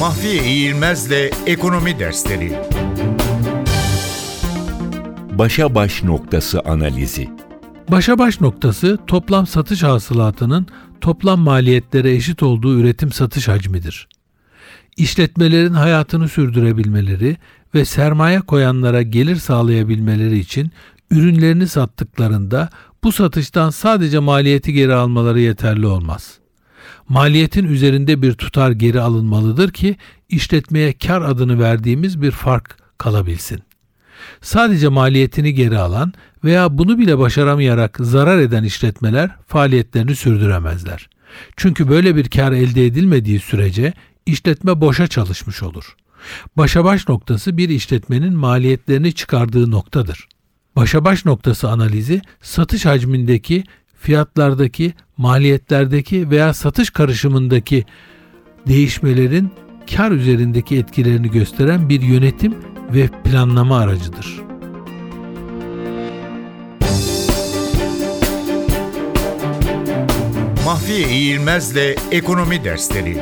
Mahfiye İğilmez'le Ekonomi Dersleri Başa baş noktası analizi. Başa baş noktası toplam satış hasılatının toplam maliyetlere eşit olduğu üretim satış hacmidir. İşletmelerin hayatını sürdürebilmeleri ve sermaye koyanlara gelir sağlayabilmeleri için ürünlerini sattıklarında bu satıştan sadece maliyeti geri almaları yeterli olmaz. Maliyetin üzerinde bir tutar geri alınmalıdır ki işletmeye kar adını verdiğimiz bir fark kalabilsin. Sadece maliyetini geri alan veya bunu bile başaramayarak zarar eden işletmeler faaliyetlerini sürdüremezler. Çünkü böyle bir kar elde edilmediği sürece işletme boşa çalışmış olur. Başa baş noktası bir işletmenin maliyetlerini çıkardığı noktadır. Başa baş noktası analizi satış hacmindeki, fiyatlardaki, maliyetlerdeki veya satış karışımındaki değişmelerin kar üzerindeki etkilerini gösteren bir yönetim ve planlama aracıdır. Mahfiye İğilmez'le Ekonomi Dersleri